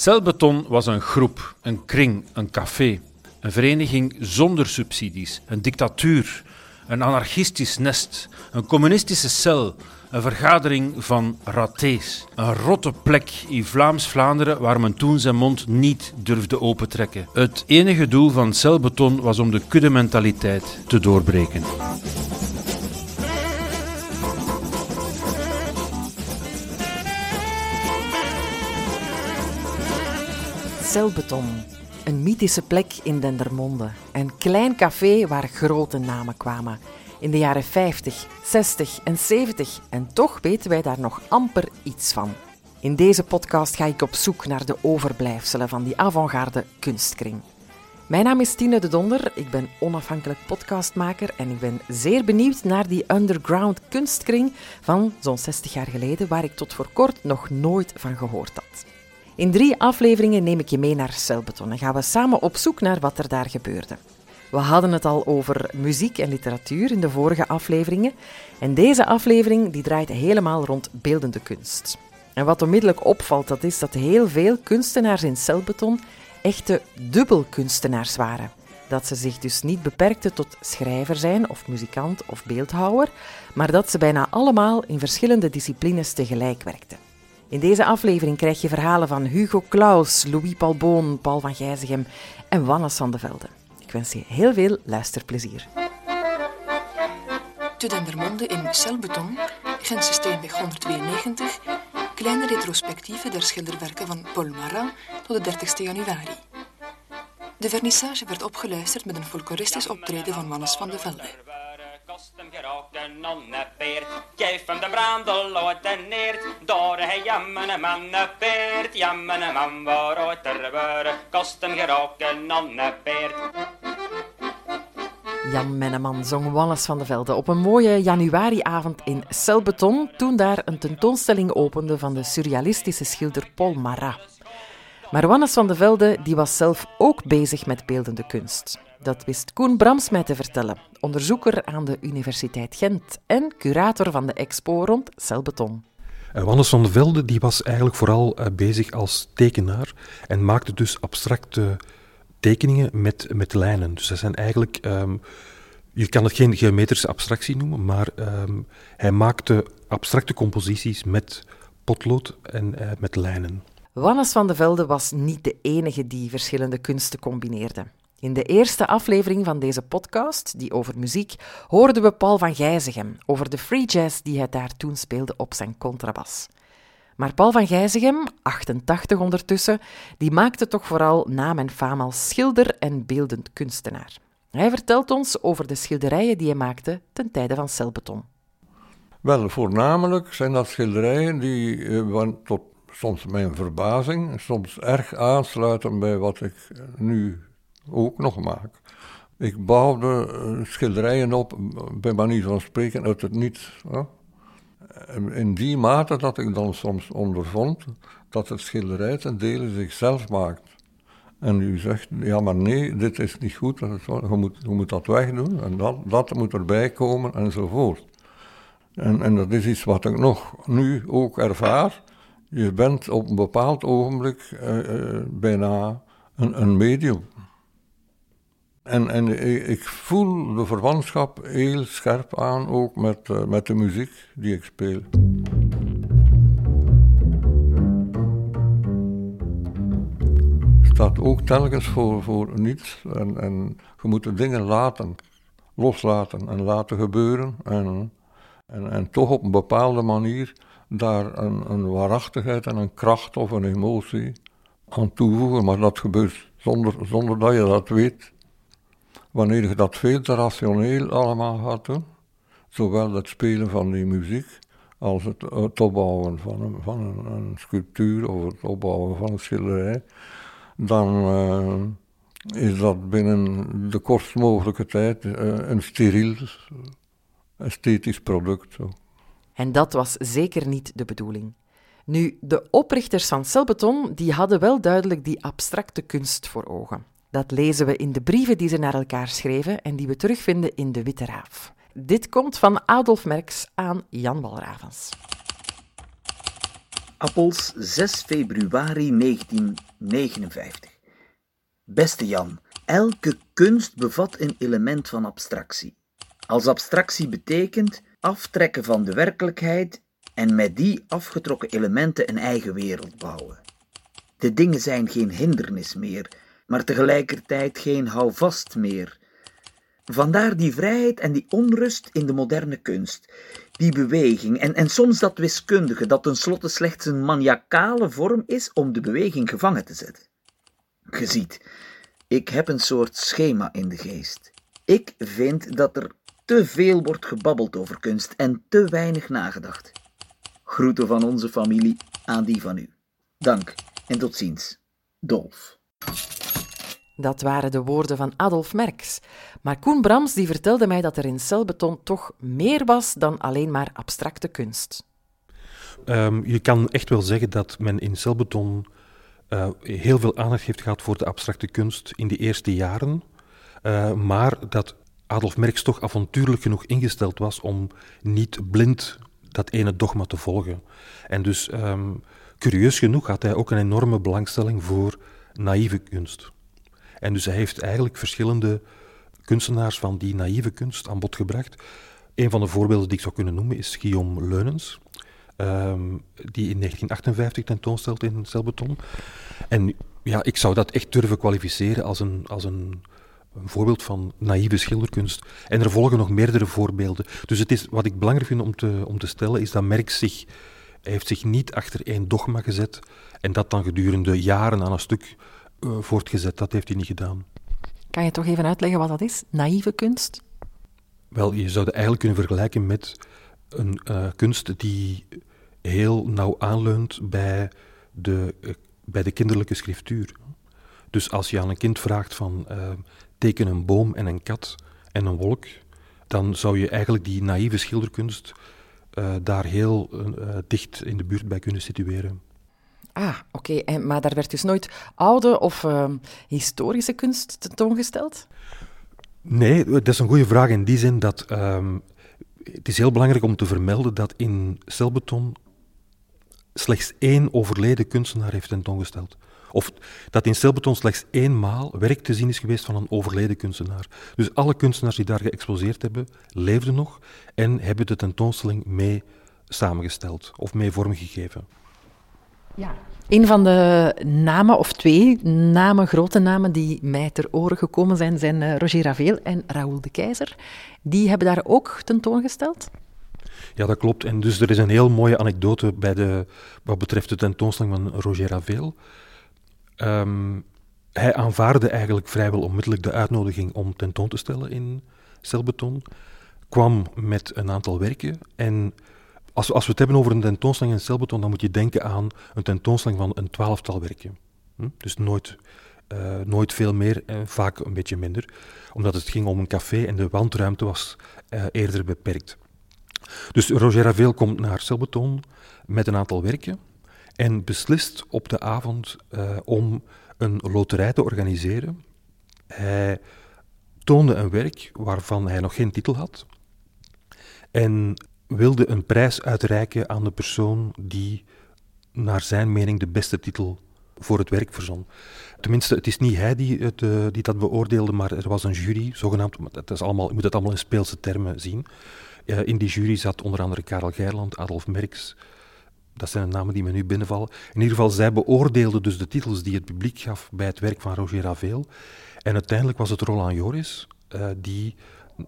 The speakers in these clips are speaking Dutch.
Celbeton was een groep, een kring, een café, een vereniging zonder subsidies, een dictatuur, een anarchistisch nest, een communistische cel, een vergadering van ratés. Een rotte plek in Vlaams-Vlaanderen waar men toen zijn mond niet durfde opentrekken. Het enige doel van celbeton was om de kuddementaliteit te doorbreken. Celbeton. Een mythische plek in Dendermonde. Een klein café waar grote namen kwamen. In de jaren 50, 60 en 70. En toch weten wij daar nog amper iets van. In deze podcast ga ik op zoek naar de overblijfselen van die avant-garde kunstkring. Mijn naam is Tine de Donder, ik ben onafhankelijk podcastmaker en ik ben zeer benieuwd naar die underground kunstkring van zo'n 60 jaar geleden, waar ik tot voor kort nog nooit van gehoord had. In drie afleveringen neem ik je mee naar Celbeton en gaan we samen op zoek naar wat er daar gebeurde. We hadden het al over muziek en literatuur in de vorige afleveringen. En deze aflevering die draait helemaal rond beeldende kunst. En wat onmiddellijk opvalt, dat is dat heel veel kunstenaars in Celbeton echte dubbelkunstenaars waren. Dat ze zich dus niet beperkten tot schrijver zijn of muzikant of beeldhouwer, maar dat ze bijna allemaal in verschillende disciplines tegelijk werkten. In deze aflevering krijg je verhalen van Hugo Claus, Louis Palboon, Paul van Gijzegem en Wannes van de Velde. Ik wens je heel veel luisterplezier. Te Dendermonde in Celbeton, Gentse Steenweg 192, kleine retrospectieve der schilderwerken van Paul Marat tot de 30 januari. De vernissage werd opgeluisterd met een folkloristisch optreden van Wannes van de Velde kost hem geraken nonnepeert. Geef hem de brandel uit de neert, door hij jammen een man peert. Jammen een man waaruit er waren, kost hem geraken nonnepeert. Jan Menneman zong Wannes van de Velde op een mooie januariavond in Celbeton, toen daar een tentoonstelling opende van de surrealistische schilder Paul Marat. Maar Wannes van de Velde die was zelf ook bezig met beeldende kunst. Dat wist Koen Brams mij te vertellen, onderzoeker aan de Universiteit Gent en curator van de expo rond Celbeton. Uh, Wannes van der Velde die was eigenlijk vooral uh, bezig als tekenaar en maakte dus abstracte tekeningen met, met lijnen. Dus dat zijn eigenlijk, um, je kan het geen geometrische abstractie noemen, maar um, hij maakte abstracte composities met potlood en uh, met lijnen. Wannes van de Velde was niet de enige die verschillende kunsten combineerde. In de eerste aflevering van deze podcast, die over muziek, hoorden we Paul van Gijzegem over de free jazz die hij daar toen speelde op zijn contrabas. Maar Paul van Gijzegem, 88 ondertussen, die maakte toch vooral naam en faam als schilder en beeldend kunstenaar. Hij vertelt ons over de schilderijen die hij maakte ten tijde van celbeton. Wel, voornamelijk zijn dat schilderijen die uh, tot soms mijn verbazing, soms erg aansluiten bij wat ik nu ook nog maak. Ik bouwde eh, schilderijen op, bij manier van spreken, uit het niets. Hè? In die mate dat ik dan soms ondervond dat het schilderij ten dele zichzelf maakt. En u zegt, ja maar nee, dit is niet goed, je moet, je moet dat wegdoen en dat, dat moet erbij komen enzovoort. En, en dat is iets wat ik nog nu ook ervaar. Je bent op een bepaald ogenblik uh, uh, bijna een, een medium. En, en ik voel de verwantschap heel scherp aan, ook met, uh, met de muziek die ik speel. staat ook telkens voor, voor niets. En, en je moet dingen laten, loslaten en laten gebeuren. En, en, en toch op een bepaalde manier daar een, een waarachtigheid en een kracht of een emotie aan toevoegen. Maar dat gebeurt zonder, zonder dat je dat weet wanneer je dat veel te rationeel allemaal gaat doen, zowel het spelen van die muziek als het, opbouwen van, een, van een, sculptuur of het opbouwen van een schilderij, dan uh, is dat binnen de kortst mogelijke tijd uh, een steriel, esthetisch product. En dat was zeker niet de bedoeling. Nu, de oprichters van Celbeton die hadden wel duidelijk die abstracte kunst voor ogen. Dat lezen we in de brieven die ze naar elkaar schreven en die we terugvinden in de Witte Raaf. Dit komt van Adolf Merks aan Jan Walravens. Appels, 6 februari 1959. Beste Jan, elke kunst bevat een element van abstractie. Als abstractie betekent aftrekken van de werkelijkheid en met die afgetrokken elementen een eigen wereld bouwen. De dingen zijn geen hindernis meer, maar tegelijkertijd geen houvast meer. Vandaar die vrijheid en die onrust in de moderne kunst, die beweging en, en soms dat wiskundige, dat tenslotte slechts een maniacale vorm is om de beweging gevangen te zetten. Je ziet, ik heb een soort schema in de geest. Ik vind dat er te veel wordt gebabbeld over kunst en te weinig nagedacht. Groeten van onze familie aan die van u. Dank en tot ziens. Dolf. Dat waren de woorden van Adolf Merks. Maar Koen Brams die vertelde mij dat er in celbeton toch meer was dan alleen maar abstracte kunst. Um, je kan echt wel zeggen dat men in celbeton uh, heel veel aandacht heeft gehad voor de abstracte kunst in de eerste jaren. Uh, maar dat Adolf Merks toch avontuurlijk genoeg ingesteld was om niet blind dat ene dogma te volgen. En dus, um, curieus genoeg, had hij ook een enorme belangstelling voor naïeve kunst. En dus hij heeft eigenlijk verschillende kunstenaars van die naïeve kunst aan bod gebracht. Een van de voorbeelden die ik zou kunnen noemen is Guillaume Leunens, um, die in 1958 tentoonstelt in Celbeton. En ja, ik zou dat echt durven kwalificeren als een, als een, een voorbeeld van naïeve schilderkunst. En er volgen nog meerdere voorbeelden. Dus het is, wat ik belangrijk vind om te, om te stellen, is dat Merck zich, heeft zich niet achter één dogma gezet en dat dan gedurende jaren aan een stuk uh, voortgezet. Dat heeft hij niet gedaan. Kan je toch even uitleggen wat dat is, naïeve kunst? Wel, je zou het eigenlijk kunnen vergelijken met een uh, kunst die heel nauw aanleunt bij de, uh, bij de kinderlijke schriftuur. Dus als je aan een kind vraagt van teken een boom en een kat en een wolk, dan zou je eigenlijk die naïeve schilderkunst daar heel dicht in de buurt bij kunnen situeren. Ah, oké. Okay. Maar daar werd dus nooit oude of uh, historische kunst tentoongesteld? Nee, dat is een goede vraag in die zin dat um, het is heel belangrijk om te vermelden dat in celbeton slechts één overleden kunstenaar heeft tentoongesteld. Of dat in celbeton slechts eenmaal werk te zien is geweest van een overleden kunstenaar. Dus alle kunstenaars die daar geëxposeerd hebben, leefden nog en hebben de tentoonstelling mee samengesteld of mee vormgegeven. Ja. Een van de namen, of twee namen, grote namen, die mij ter oren gekomen zijn, zijn eh, Roger Ravel en Raoul de Keizer. Die hebben daar ook tentoongesteld? Ja, dat klopt. En dus er is een heel mooie anekdote bij de, wat betreft de tentoonstelling van Roger Ravel. Um, hij aanvaarde eigenlijk vrijwel onmiddellijk de uitnodiging om tentoon te stellen in Celbeton, kwam met een aantal werken en als, als we het hebben over een tentoonstelling in celbeton, dan moet je denken aan een tentoonstelling van een twaalftal werken. Hm? Dus nooit, uh, nooit veel meer, vaak een beetje minder. Omdat het ging om een café en de wandruimte was uh, eerder beperkt. Dus Roger Ravel komt naar celbeton met een aantal werken en beslist op de avond uh, om een loterij te organiseren. Hij toonde een werk waarvan hij nog geen titel had. En wilde een prijs uitreiken aan de persoon die naar zijn mening de beste titel voor het werk verzon. Tenminste, het is niet hij die, het, uh, die dat beoordeelde, maar er was een jury, zogenaamd, het is allemaal, je moet het allemaal in speelse termen zien. Uh, in die jury zat onder andere Karel Geirland, Adolf Merks, dat zijn de namen die me nu binnenvallen. In ieder geval, zij beoordeelden dus de titels die het publiek gaf bij het werk van Roger Ravel. En uiteindelijk was het Roland Joris uh, die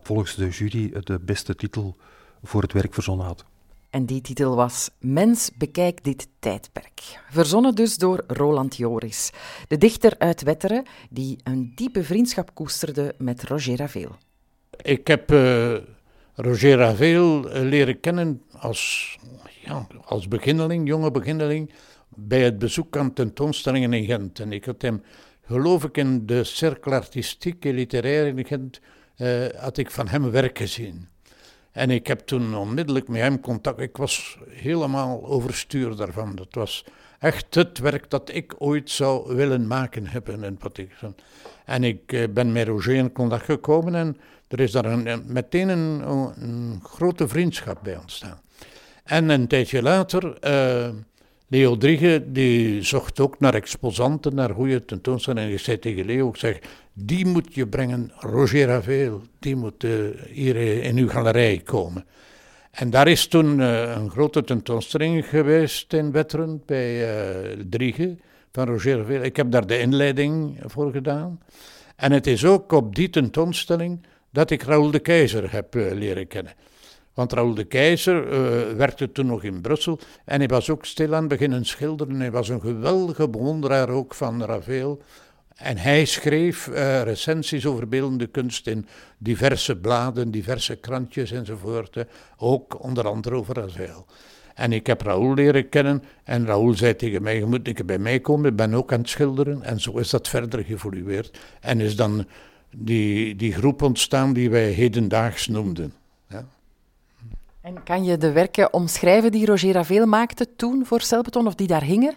volgens de jury de beste titel voor het werk verzonnen had. En die titel was Mens bekijk dit tijdperk. Verzonnen dus door Roland Joris, de dichter uit Wetteren, die een diepe vriendschap koesterde met Roger Ravel. Ik heb uh, Roger Ravel uh, leren kennen als, ja, als beginneling, jonge beginneling, bij het bezoek aan tentoonstellingen in Gent. En ik had hem, geloof ik, in de cercle artistiek literair in Gent, uh, had ik van hem werk gezien. En ik heb toen onmiddellijk met hem contact. Ik was helemaal overstuur daarvan. Dat was echt het werk dat ik ooit zou willen maken hebben. En, wat ik, en ik eh, ben met Roger in contact gekomen en er is daar een, meteen een, grote vriendschap bij ontstaan. En een tijdje later uh, Leo Driege die zocht ook naar exposanten, naar goede tentoonstellingen. En ik zei tegen Leo, ik zeg, die moet je brengen, Roger Ravel, die moet uh, hier in uw galerij komen. En daar is toen uh, een grote tentoonstelling geweest in Wetteren bij uh, van Roger Ravel. Ik heb daar de inleiding voor gedaan. En het is ook op die tentoonstelling dat ik Raoul de Keizer heb leren kennen. Want Raoul de Keizer uh, werkte toen nog in Brussel en hij was ook stilaan beginnen schilderen. Hij was een geweldige bewonderaar ook van Ravel. En hij schreef uh, recensies over beeldende kunst in diverse bladen, diverse krantjes enzovoort. Ook onder andere over Ravel. En ik heb Raoul leren kennen en Raoul zei tegen mij, je moet een bij mij komen, ik ben ook aan het schilderen. En zo is dat verder geëvolueerd. En is dan die, die groep ontstaan die wij hedendaags noemden. En kan je de werken omschrijven die Roger Ravel maakte toen voor Celbeton, of die daar hingen?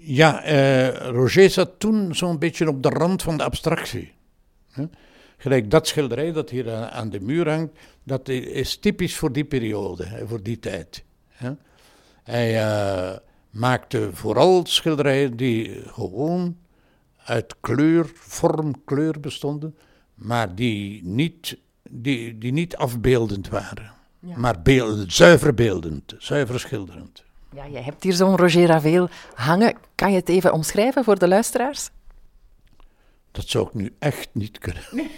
Ja, eh, Roger zat toen zo'n beetje op de rand van de abstractie. Gelijk dat schilderij dat hier aan de muur hangt, dat is typisch voor die periode, voor die tijd. Hij uh, maakte vooral schilderijen die gewoon uit kleur, vorm, kleur bestonden, maar die niet die, die niet afbeeldend waren, maar beeld, zuiver beeldend, zuiver schilderend. Ja, je hebt hier zo'n Roger Ravel hangen. Kan je het even omschrijven voor de luisteraars? Dat zou ik nu echt niet kunnen.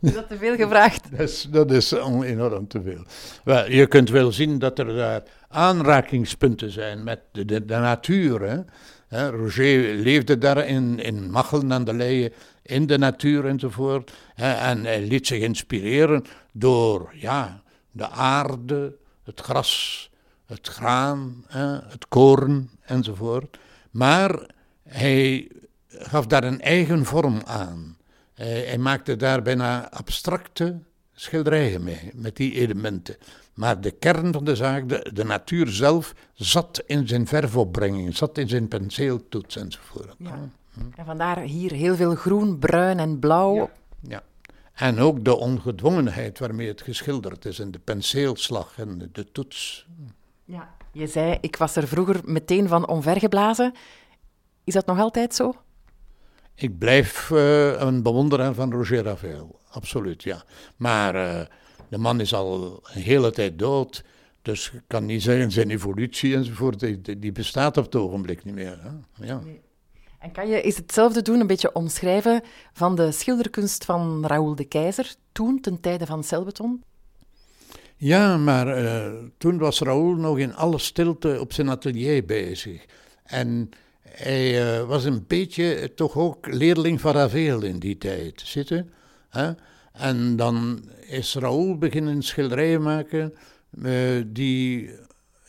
Is dat te veel gevraagd? Dat is, dat is enorm te veel. Wel, je kunt wel zien dat er daar aanrakingspunten zijn met de, de, de natuur. Hè. Roger leefde daar in, in Machelen aan de Leie in de natuur enzovoort. En hij liet zich inspireren door ja, de aarde, het gras, het graan, het koren enzovoort. Maar hij gaf daar een eigen vorm aan. Hij maakte daar bijna abstracte schilderijen mee, met die elementen. Maar de kern van de zaak, de, de natuur zelf, zat in zijn verfopbrenging, zat in zijn penseeltoets enzovoort. Ja. En vandaar hier heel veel groen, bruin en blauw. Ja. En ook de ongedwongenheid waarmee het geschilderd is en de penseelslag en de, toets. Ja, je zei, ik was er vroeger meteen van omvergeblazen. Is dat nog altijd zo? Ik blijf uh, een bewonderaar van Roger Ravel, absoluut, ja. Maar uh, de man is al een hele tijd dood, dus ik kan niet zeggen zijn evolutie enzovoort, die, die bestaat op het ogenblik niet meer. Hè? Ja. Nee. En kan je eens hetzelfde doen, een beetje omschrijven van de schilderkunst van Raoul de Keizer, toen, ten tijde van Celbeton? Ja, maar uh, toen was Raoul nog in alle stilte op zijn atelier bezig. En hij uh, was een beetje toch ook leerling van Ravel in die tijd, zitten. En dan is Raoul beginnen schilderijen maken uh, die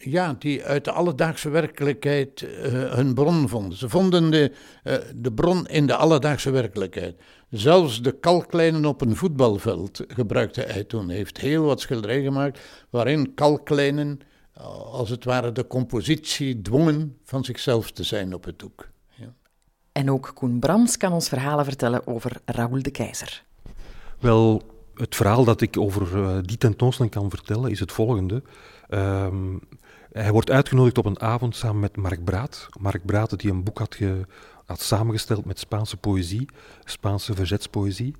ja, die uit de alledaagse werkelijkheid uh, hun bron vonden. Ze vonden de, uh, de bron in de alledaagse werkelijkheid. Zelfs de kalklijnen op een voetbalveld gebruikte hij toen. Hij heeft heel wat schilderijen gemaakt waarin kalklijnen, als het ware, de compositie dwongen van zichzelf te zijn op het doek. Ja. En ook Koen Brams kan ons verhalen vertellen over Raoul de Keizer. Wel, het verhaal dat ik over die tentoonstelling kan vertellen is het volgende. Um, hij wordt uitgenodigd op een avond samen met Mark Braat. Mark Braat die een boek had, ge, had samengesteld met Spaanse poëzie, Spaanse verzetspoëzie.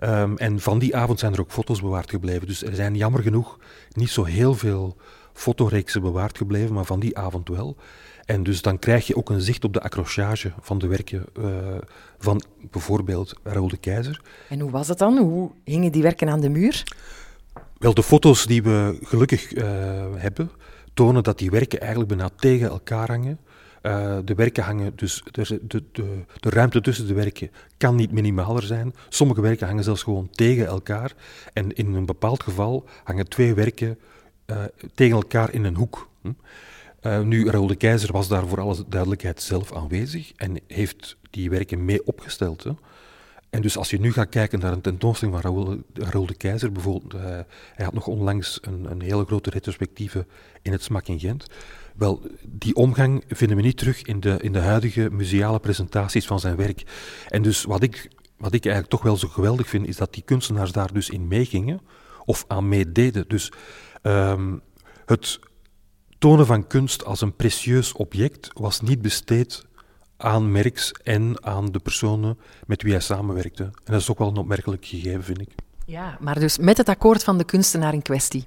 Um, en van die avond zijn er ook foto's bewaard gebleven. Dus er zijn jammer genoeg niet zo heel veel fotoreeksen bewaard gebleven, maar van die avond wel. En dus dan krijg je ook een zicht op de accrochage van de werken uh, van bijvoorbeeld Raoul de Keizer. En hoe was het dan? Hoe hingen die werken aan de muur? Wel, de foto's die we gelukkig uh, hebben, tonen dat die werken eigenlijk bijna tegen elkaar hangen. Uh, de werken hangen dus, de, de, de, de, ruimte tussen de werken kan niet minimaler zijn. Sommige werken hangen zelfs gewoon tegen elkaar. En in een bepaald geval hangen twee werken uh, tegen elkaar in een hoek. Hm? Uh, nu, Raoul de Keizer was daar voor alle duidelijkheid zelf aanwezig en heeft die werken mee opgesteld. En dus als je nu gaat kijken naar een tentoonstelling van Raoul, de Keizer, bijvoorbeeld, uh, hij had nog onlangs een, een, hele grote retrospectieve in het Smak in Gent. Wel, die omgang vinden we niet terug in de, in de huidige museale presentaties van zijn werk. En dus wat ik, wat ik eigenlijk toch wel zo geweldig vind, is dat die kunstenaars daar dus in meegingen, of aan meededen. Dus um, het tonen van kunst als een precieus object was niet besteed aan Merks en aan de personen met wie hij samenwerkte. En dat is ook wel een opmerkelijk gegeven, vind ik. Ja, maar dus met het akkoord van de kunstenaar in kwestie.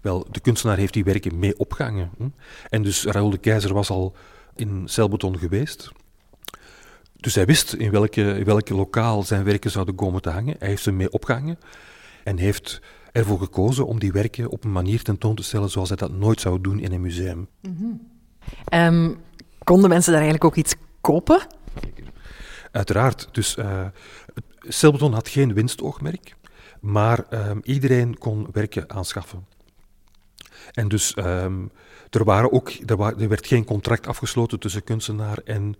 Wel, de kunstenaar heeft die werken mee opgehangen. Hm? En dus Raoul de Keizer was al in celbeton geweest. Dus hij wist in welke, in welke lokaal zijn werken zouden komen te hangen. Hij heeft ze mee opgehangen en heeft ervoor gekozen om die werken op een manier tentoon te stellen zoals hij dat nooit zou doen in een museum. Ehm, konden mensen daar eigenlijk ook iets kopen? Uiteraard. Dus uh, had geen winstoogmerk, maar ehm, iedereen kon werken aanschaffen. En dus ehm, er, waren ook, er, wa- er werd geen contract afgesloten tussen kunstenaar en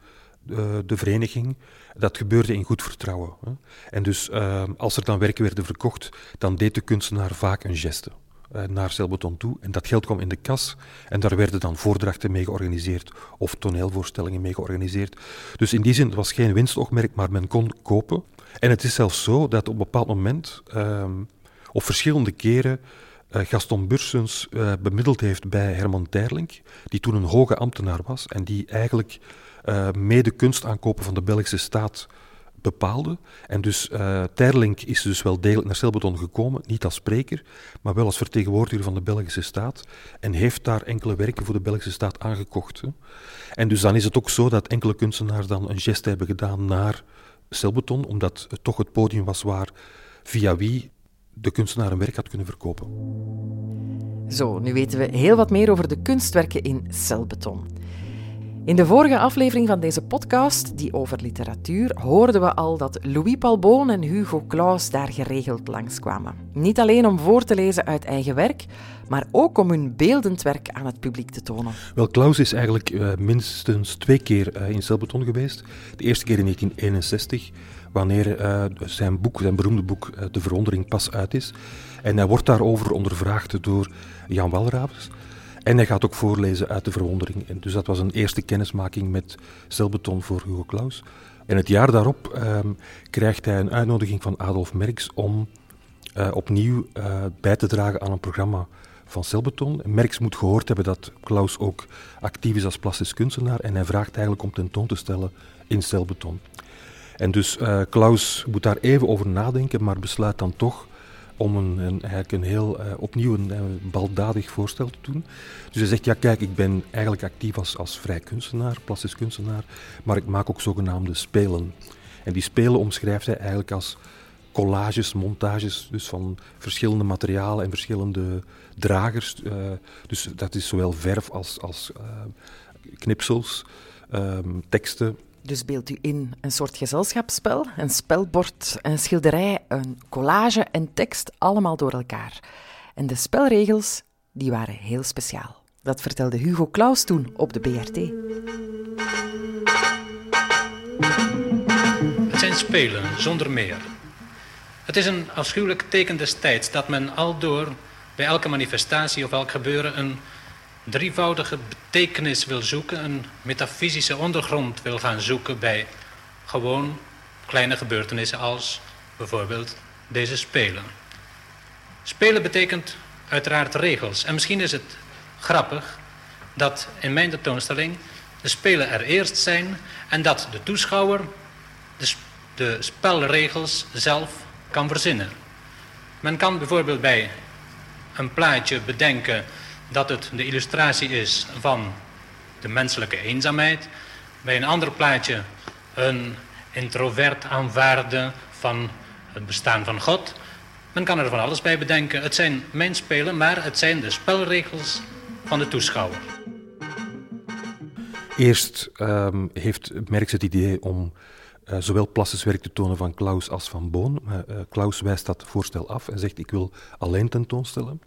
de vereniging. Dat gebeurde in goed vertrouwen. En dus ehm, als er dan werken werden verkocht, dan deed de kunstenaar vaak een geste eh, naar Celbeton toe. En dat geld kwam in de kas en daar werden dan voordrachten mee georganiseerd of toneelvoorstellingen mee georganiseerd. Dus in die zin het was geen winstoogmerk, maar men kon kopen. En het is zelfs zo dat op een bepaald moment, ehm, op verschillende keren, eh, Gaston Bursens eh, bemiddeld heeft bij Herman Terlink, die toen een hoge ambtenaar was en die eigenlijk uh, mede kunstaankopen van de Belgische staat bepaalde. En dus uh, Terlink is dus wel degelijk naar Celbeton gekomen, niet als spreker, maar wel als vertegenwoordiger van de Belgische staat. En heeft daar enkele werken voor de Belgische staat aangekocht. En dus dan is het ook zo dat enkele kunstenaars dan een geste hebben gedaan naar Celbeton, omdat het toch het podium was waar via wie de kunstenaar een werk had kunnen verkopen. Zo, nu weten we heel wat meer over de kunstwerken in celbeton. In de vorige aflevering van deze podcast, die over literatuur, hoorden we al dat Louis Palboon en Hugo Claus daar geregeld langskwamen. Niet alleen om voor te lezen uit eigen werk, maar ook om hun beeldend werk aan het publiek te tonen. Wel, Claus is eigenlijk uh, minstens twee keer uh, in celbeton geweest. De eerste keer in 1961, wanneer uh, zijn boek, zijn beroemde boek De Verwondering pas uit is. En hij wordt daarover ondervraagd door Jan Walravens. En hij gaat ook voorlezen uit de verwondering. En dus dat was een eerste kennismaking met celbeton voor Hugo Claus. En het jaar daarop um, krijgt hij een uitnodiging van Adolf Merks om uh, opnieuw uh, bij te dragen aan een programma van celbeton. Merks moet gehoord hebben dat Claus ook actief is als plastisch kunstenaar en hij vraagt eigenlijk om tentoon te stellen in celbeton. En dus uh, Klaus moet daar even over nadenken, maar besluit dan toch om een, een, eigenlijk een heel, uh, opnieuw een, een, baldadig voorstel te doen. Dus hij zegt, ja kijk, ik ben eigenlijk actief als, als vrij kunstenaar, plastisch kunstenaar, maar ik maak ook zogenaamde spelen. En die spelen omschrijft hij eigenlijk als collages, montages, dus van verschillende materialen en verschillende dragers. Uh, dus dat is zowel verf als, als knipsels, um, teksten, dus beeld u in een soort gezelschapsspel, een spelbord, een schilderij, een collage en tekst, allemaal door elkaar. En de spelregels, die waren heel speciaal. Dat vertelde Hugo Claus toen op de BRT. Het zijn spelen, zonder meer. Het is een afschuwelijk teken des tijds dat men aldoor bij elke manifestatie of elk gebeuren een drievoudige betekenis wil zoeken, een metafysische ondergrond wil gaan zoeken bij gewoon kleine gebeurtenissen als bijvoorbeeld deze spelen. Spelen betekent uiteraard regels. En misschien is het grappig dat in mijn tentoonstelling de spelen er eerst zijn en dat de toeschouwer de, de spelregels zelf kan verzinnen. Men kan bijvoorbeeld bij een plaatje bedenken dat het de illustratie is van de menselijke eenzaamheid. Bij een ander plaatje een introvert aanvaarden van het bestaan van God. Men kan er van alles bij bedenken. Het zijn mijn spelen, maar het zijn de spelregels van de toeschouwer. Eerst um, heeft Merks het idee om uh, zowel plastisch werk te tonen van Klaus als van Boon. Uh, Klaus wijst dat voorstel af en zegt ik wil alleen tentoonstellen.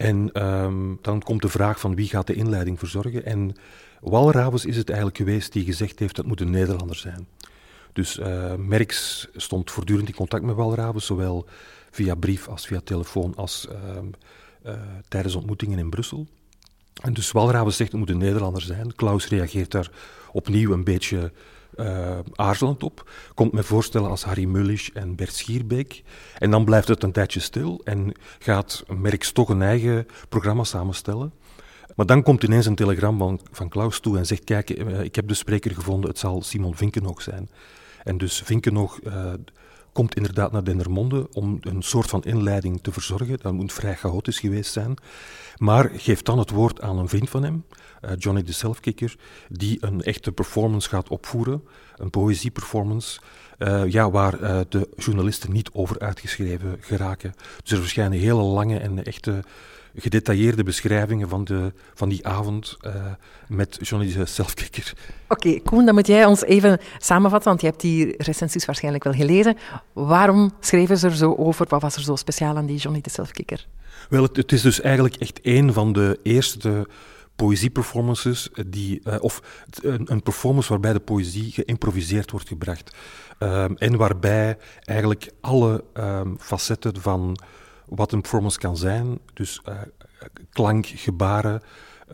En um, dan komt de vraag van wie gaat de inleiding verzorgen. En Walravens is het eigenlijk geweest die gezegd heeft dat moet een Nederlander zijn. Dus uh, Merks stond voortdurend in contact met Walravens, zowel via brief als via telefoon als uh, uh, tijdens ontmoetingen in Brussel. En dus Walravens zegt het moet een Nederlander zijn. Klaus reageert daar opnieuw een beetje uh, aarzelend op. Komt met voorstellen als Harry Mullisch en Bert Schierbeek. En dan blijft het een tijdje stil en gaat Merks toch een eigen programma samenstellen. Maar dan komt ineens een telegram van, van Klaus toe en zegt, kijk, eh, ik heb de spreker gevonden, het zal Simon Vinkenhoog zijn. En dus Vinkenhoog uh, komt inderdaad naar Dendermonde om een soort van inleiding te verzorgen. Dat moet vrij chaotisch geweest zijn. Maar geeft dan het woord aan een vriend van hem, Johnny de Selfkicker, die een echte performance gaat opvoeren, een poëzieperformance, uh, ja, waar uh, de journalisten niet over uitgeschreven geraken. Dus er verschijnen hele lange en echte gedetailleerde beschrijvingen van, de, van die avond uh, met Johnny de Selfkicker. Oké, okay, Koen, dan moet jij ons even samenvatten, want je hebt die recensies waarschijnlijk wel gelezen. Waarom schreven ze er zo over? Wat was er zo speciaal aan die Johnny de Selfkicker? Wel, het, het is dus eigenlijk echt een van de eerste poëzieperformances, die, uh, of een, een, performance waarbij de poëzie geïmproviseerd wordt gebracht. Um, en waarbij eigenlijk alle um, facetten van wat een performance kan zijn, dus uh, klank, gebaren,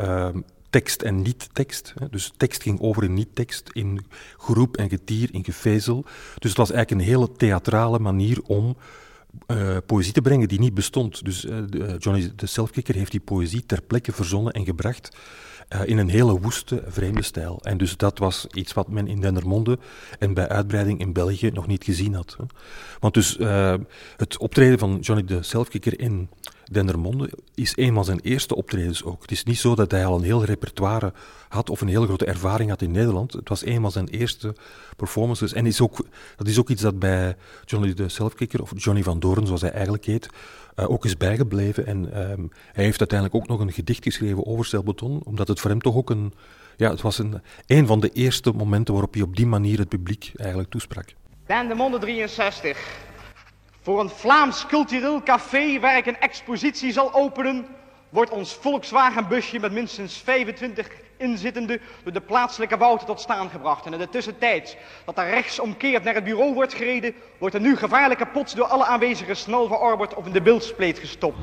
uh, tekst en niet-tekst. Dus tekst ging over in niet-tekst, in groep en getier, in gevezel. Dus het was eigenlijk een hele theatrale manier om uh, poëzie te brengen die niet bestond. Dus uh, Johnny de Selfkicker heeft die poëzie ter plekke verzonnen en gebracht in een hele woeste, vreemde stijl. En dus dat was iets wat men in Dendermonde en bij uitbreiding in België nog niet gezien had. Want dus het optreden van Johnny de Selfkicker in Dendermonde is eenmaal zijn eerste optredens ook. Het is niet zo dat hij al een heel repertoire had of een hele grote ervaring had in Nederland. Het was eenmaal zijn eerste performances. En is ook, dat is ook iets dat bij Johnny de Selfkicker, of Johnny van Doorn, zoals hij eigenlijk heet, uh, ook is bijgebleven. En um, hij heeft uiteindelijk ook nog een gedicht geschreven over Celbeton, omdat het voor hem toch ook een... Ja, het was een, een van de eerste momenten waarop hij op die manier het publiek eigenlijk toesprak. Dendermonde 63. Voor een Vlaams cultureel café waar ik een expositie zal openen, wordt ons Volkswagenbusje met minstens 25 inzittenden door de plaatselijke Wouter tot staan gebracht. En in de tussentijd dat er rechtsomkeerd naar het bureau wordt gereden, wordt er nu gevaarlijke pots door alle aanwezigen snel verorberd of in de beeldspleet gestopt.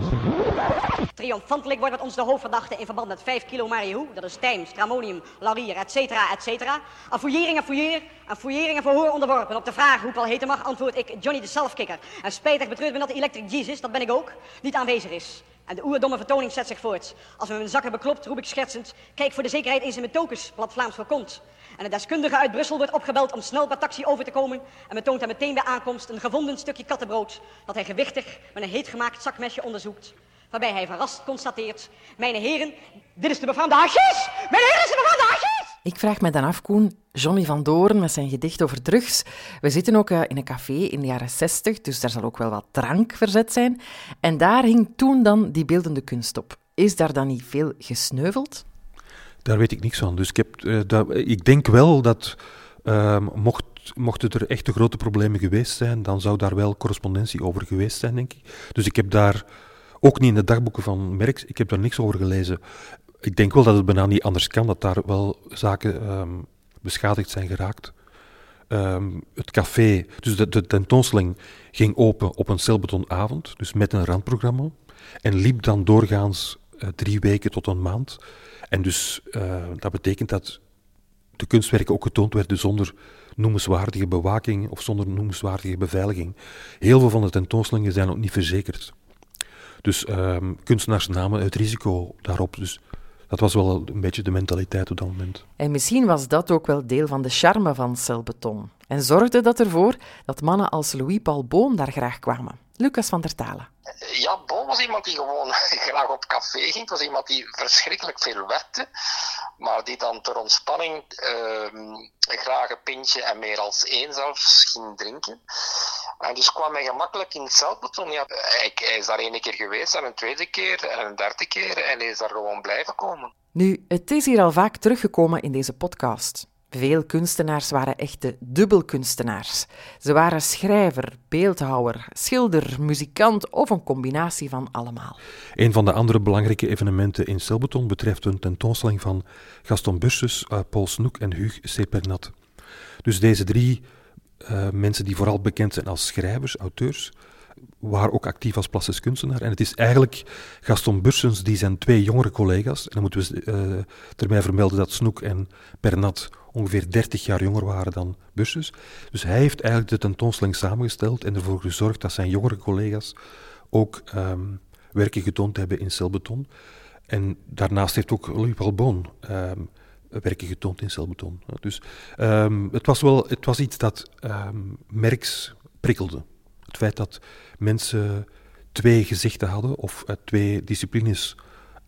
Triomfantelijk wordt met ons de hoofdverdachte in verband met 5 kilo marihu, dat is tijm, stramonium, laurier, et cetera, et cetera, aan fouillering en fouilleer, aan en verhoor onderworpen. Op de vraag hoe ik al heten mag, antwoord ik Johnny de Selfkicker. En spijtig betreurt me dat de Electric Jesus, dat ben ik ook, niet aanwezig is. En de oerdomme vertoning zet zich voort. Als we mijn zakken beklopt, roep ik schertsend, kijk voor de zekerheid eens in mijn tokens, plat Vlaams voorkomt. En de deskundige uit Brussel wordt opgebeld om snel per taxi over te komen en betoont hem meteen bij aankomst een gevonden stukje kattenbrood dat hij gewichtig met een heet gemaakt zakmesje onderzoekt. Waarbij hij verrast constateert, mijn heren, dit is de befaamde hachis! Mijn heren, is de befaamde hachis! Ik vraag me dan af, Koen, Johnny van Doorn met zijn gedicht over drugs. We zitten ook uh, in een café in de jaren zestig, dus daar zal ook wel wat drank verzet zijn. En daar hing toen dan die beeldende kunst op. Is daar dan niet veel gesneuveld? Daar weet ik niks van. Dus ik, heb, dat, ik denk wel dat uh, mocht, mochten er echte grote problemen geweest zijn, dan zou daar wel correspondentie over geweest zijn, denk ik. Dus ik heb daar, ook niet in de dagboeken van Merks, ik heb daar niks over gelezen. Ik denk wel dat het bijna niet anders kan, dat daar wel zaken um, beschadigd zijn geraakt. Um, het café, dus de, tentoonstelling ging open op een celbetonavond, dus met een randprogramma. En liep dan doorgaans uh, drie weken tot een maand. En dus uh, dat betekent dat de kunstwerken ook getoond werden zonder noemenswaardige bewaking of zonder noemenswaardige beveiliging. Heel veel van de tentoonstellingen zijn ook niet verzekerd. Dus um, kunstenaars namen het risico daarop. Dus dat was wel een beetje de mentaliteit op dat moment. En misschien was dat ook wel deel van de charme van celbeton. En zorgde dat ervoor dat mannen als Louis-Paul Boon daar graag kwamen. Lucas van der Talen. Ja, Boon was iemand die gewoon graag op café ging. Het was iemand die verschrikkelijk veel werkte, maar die dan ter ontspanning uh, graag een pintje en meer als één zelfs ging drinken. En dus kwam hij gemakkelijk in het celbeton. Ja, hij, hij is daar één keer geweest, en een tweede keer, en een derde keer, en hij is daar gewoon blijven komen. Nu, het is hier al vaak teruggekomen in deze podcast. Veel kunstenaars waren echte dubbelkunstenaars. Ze waren schrijver, beeldhouwer, schilder, muzikant of een combinatie van allemaal. Een van de andere belangrijke evenementen in Celbeton betreft een tentoonstelling van Gaston Bursus, uh, Paul Snoek en Hugues Sepernat. Dus deze drie uh, mensen die vooral bekend zijn als schrijvers, auteurs, waren ook actief als plastisch kunstenaar. En het is eigenlijk Gaston Bursens die zijn twee jongere collega's, en dan moeten we uh, erbij vermelden dat Snoek en Pernat ongeveer 30 jaar jonger waren dan Bursens. Dus hij heeft eigenlijk de tentoonstelling samengesteld en ervoor gezorgd dat zijn jongere collega's ook um, werken getoond hebben in celbeton. En daarnaast heeft ook Louis Palbon ehm, werken getoond in celbeton. Dus ehm, het, was wel, het was iets dat um, Merks prikkelde. Het feit dat mensen twee gezichten hadden of uh, twee disciplines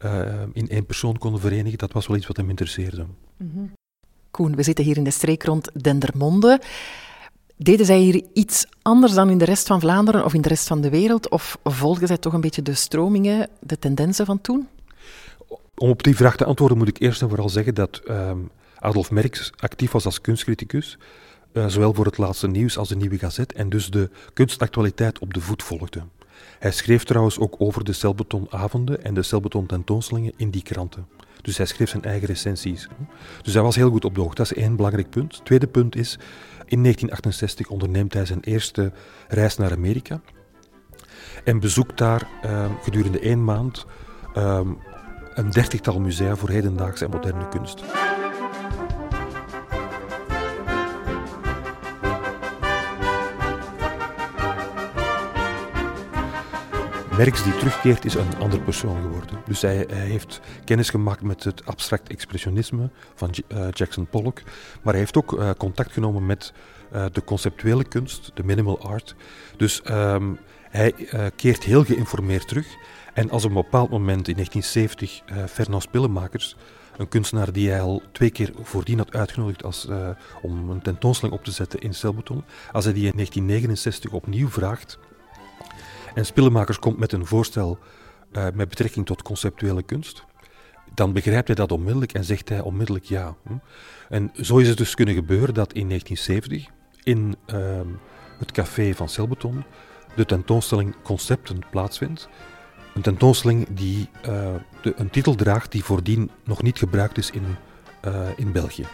uh, in één persoon konden verenigen, dat was wel iets wat hem interesseerde. -hmm. Koen, we zitten hier in de streek rond Dendermonde. Deden zij hier iets anders dan in de rest van Vlaanderen of in de rest van de wereld? Of volgden zij toch een beetje de stromingen, de tendensen van toen? Om op die vraag te antwoorden moet ik eerst en vooral zeggen dat um, Adolf Merks actief was als kunstcriticus, uh, zowel voor het laatste nieuws als de Nieuwe Gazet, en dus de kunstactualiteit op de voet volgde. Hij schreef trouwens ook over de celbetonavonden en de celbeton tentoonstellingen in die kranten. Dus hij schreef zijn eigen recensies. Dus hij was heel goed op de hoogte. Dat is één belangrijk punt. Tweede punt is, in 1968 onderneemt hij zijn eerste reis naar Amerika en bezoekt daar uh, gedurende één maand uh, een dertigtal musea voor hedendaagse en moderne kunst. Merks die terugkeert is een andere persoon geworden. Dus hij, heeft kennis gemaakt met het abstract expressionisme van uh, Jackson Pollock, maar hij heeft ook uh, contact genomen met uh, de conceptuele kunst, de minimal art. Dus um, hij keert heel geïnformeerd terug. En als op een bepaald moment in 1970 Fernand Spillemakers, een kunstenaar die hij al twee keer voordien had uitgenodigd als, om een tentoonstelling op te zetten in Celbeton, als hij die in 1969 opnieuw vraagt, en Spillemakers komt met een voorstel uh, met betrekking tot conceptuele kunst, dan begrijpt hij dat onmiddellijk en zegt hij onmiddellijk ja. En zo is het dus kunnen gebeuren dat in 1970 in uh, het café van Celbeton de tentoonstelling Concepten plaatsvindt. Een tentoonstelling die uh, de, een titel draagt die voordien nog niet gebruikt is in, uh, in België.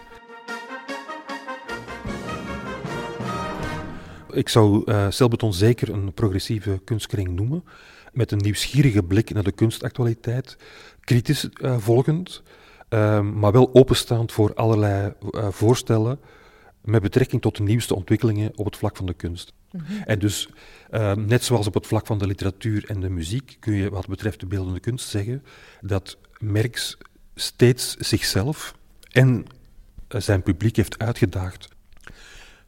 Ik zou uh, zeker een progressieve kunstkring noemen, met een nieuwsgierige blik naar de kunstactualiteit, kritisch volgend, uh, maar wel openstaand voor allerlei voorstellen met betrekking tot de nieuwste ontwikkelingen op het vlak van de kunst. -hmm. En dus, net zoals op het vlak van de literatuur en de muziek, kun je wat betreft de beeldende kunst zeggen dat Merks steeds zichzelf en zijn publiek heeft uitgedaagd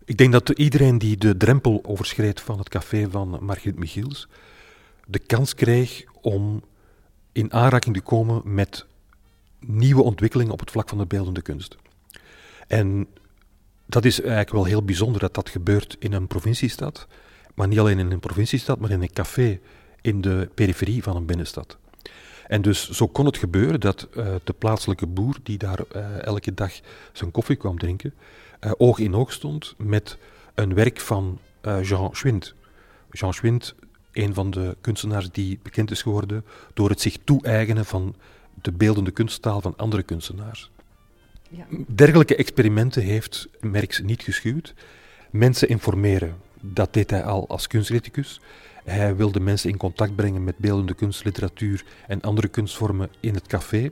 ik denk dat iedereen die de drempel overschreed van het café van Margriet Michiels de kans kreeg om in aanraking te komen met nieuwe ontwikkelingen op het vlak van de beeldende kunst. En dat is eigenlijk wel heel bijzonder dat dat gebeurt in een provinciestad, maar niet alleen in een provinciestad, maar in een café in de periferie van een binnenstad. En dus zo kon het gebeuren dat uh, de plaatselijke boer, die daar uh, elke dag zijn koffie kwam drinken, uh, oog in oog stond met een werk van Jean Schwind. Jean Schwind, een van de kunstenaars die bekend is geworden door het zich toe-eigenen van de beeldende kunsttaal van andere kunstenaars. Dergelijke experimenten heeft Merks niet geschuwd. Mensen informeren, dat deed hij al als kunstcriticus. Hij wilde mensen in contact brengen met beeldende kunst, literatuur en andere kunstvormen in het café.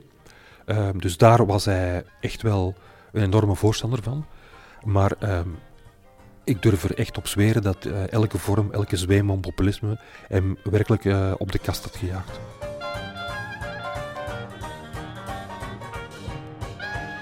Uh, dus daar was hij echt wel een enorme voorstander van. Maar uh, ik durf er echt op zweren dat uh, elke vorm, elke zweem van populisme hem werkelijk uh, op de kast had gejaagd.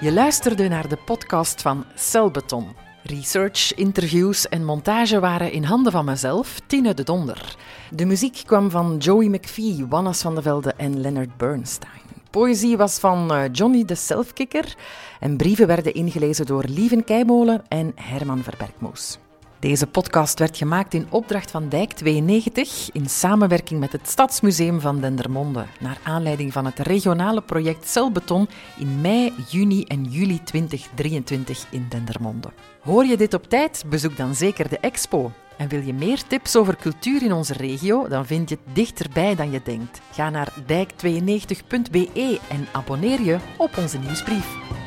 Je luisterde naar de podcast van Celbeton. Research, interviews en montage waren in handen van mezelf, Tine de Donder. De muziek kwam van Joey McPhee, Wannes van de Velde en Leonard Bernstein. Poëzie was van Johnny de Selfkicker en brieven werden ingelezen door Lieven Keimolen en Herman Verbergmoes. Deze podcast werd gemaakt in opdracht van Dijk 92 in samenwerking met het Stadsmuseum van Dendermonde, naar aanleiding van het regionale project Celbeton in mei, juni en juli 2023 in Dendermonde. Hoor je dit op tijd? Bezoek dan zeker de expo. En wil je meer tips over cultuur in onze regio? Dan vind je het dichterbij dan je denkt. Ga naar dijk92.be en abonneer je op onze nieuwsbrief.